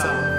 Stop.